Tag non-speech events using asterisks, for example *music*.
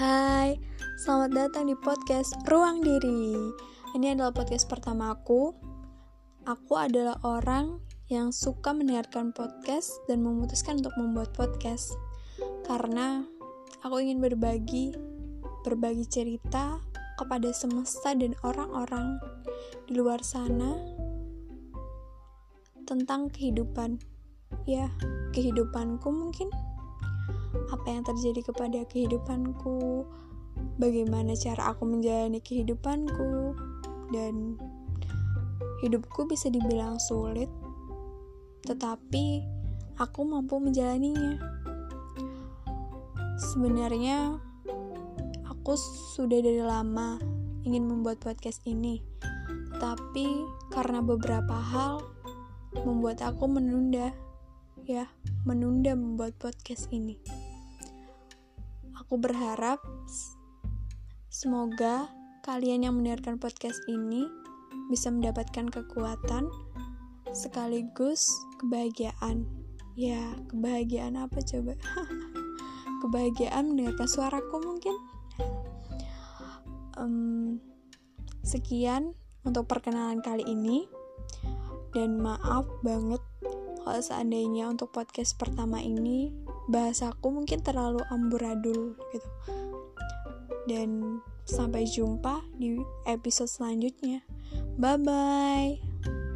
Selamat datang di podcast Ruang Diri. Ini adalah podcast pertama aku. Aku adalah orang yang suka mendengarkan podcast dan memutuskan untuk membuat podcast karena aku ingin berbagi berbagi cerita kepada semesta dan orang-orang di luar sana tentang kehidupan. Ya, kehidupanku mungkin apa yang terjadi kepada kehidupanku, bagaimana cara aku menjalani kehidupanku, dan hidupku bisa dibilang sulit, tetapi aku mampu menjalaninya. Sebenarnya, aku sudah dari lama ingin membuat podcast ini, tapi karena beberapa hal membuat aku menunda, ya, menunda membuat podcast ini. Aku berharap Semoga kalian yang mendengarkan podcast ini bisa mendapatkan kekuatan sekaligus kebahagiaan. Ya, kebahagiaan apa coba? *laughs* kebahagiaan mendengarkan suaraku mungkin. Um, sekian untuk perkenalan kali ini. Dan maaf banget kalau seandainya untuk podcast pertama ini bahasaku mungkin terlalu amburadul gitu dan sampai jumpa di episode selanjutnya. Bye bye.